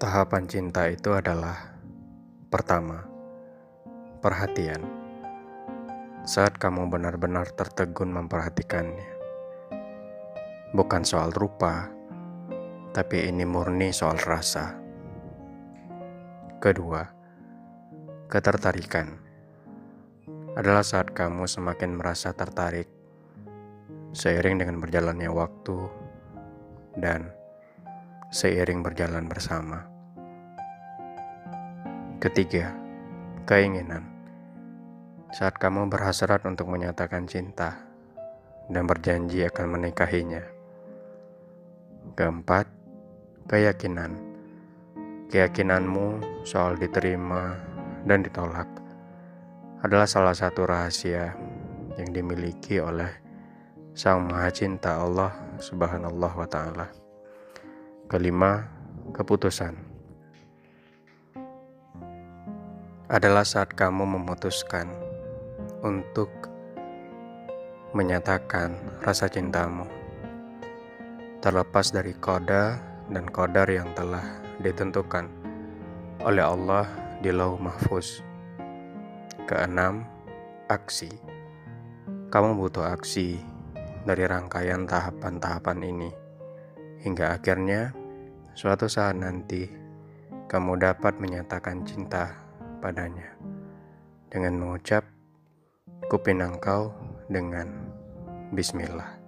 Tahapan cinta itu adalah pertama, perhatian. Saat kamu benar-benar tertegun memperhatikannya, bukan soal rupa, tapi ini murni soal rasa. Kedua, ketertarikan adalah saat kamu semakin merasa tertarik seiring dengan berjalannya waktu dan seiring berjalan bersama. Ketiga, keinginan. Saat kamu berhasrat untuk menyatakan cinta dan berjanji akan menikahinya. Keempat, keyakinan. Keyakinanmu soal diterima dan ditolak adalah salah satu rahasia yang dimiliki oleh Sang Maha Cinta Allah Subhanallah wa Ta'ala. Kelima, keputusan adalah saat kamu memutuskan untuk menyatakan rasa cintamu, terlepas dari koda dan kodar yang telah ditentukan oleh Allah di Lauh Mahfuz. Keenam, aksi. Kamu butuh aksi dari rangkaian tahapan-tahapan ini hingga akhirnya suatu saat nanti kamu dapat menyatakan cinta padanya dengan mengucap kupinangkau dengan bismillah.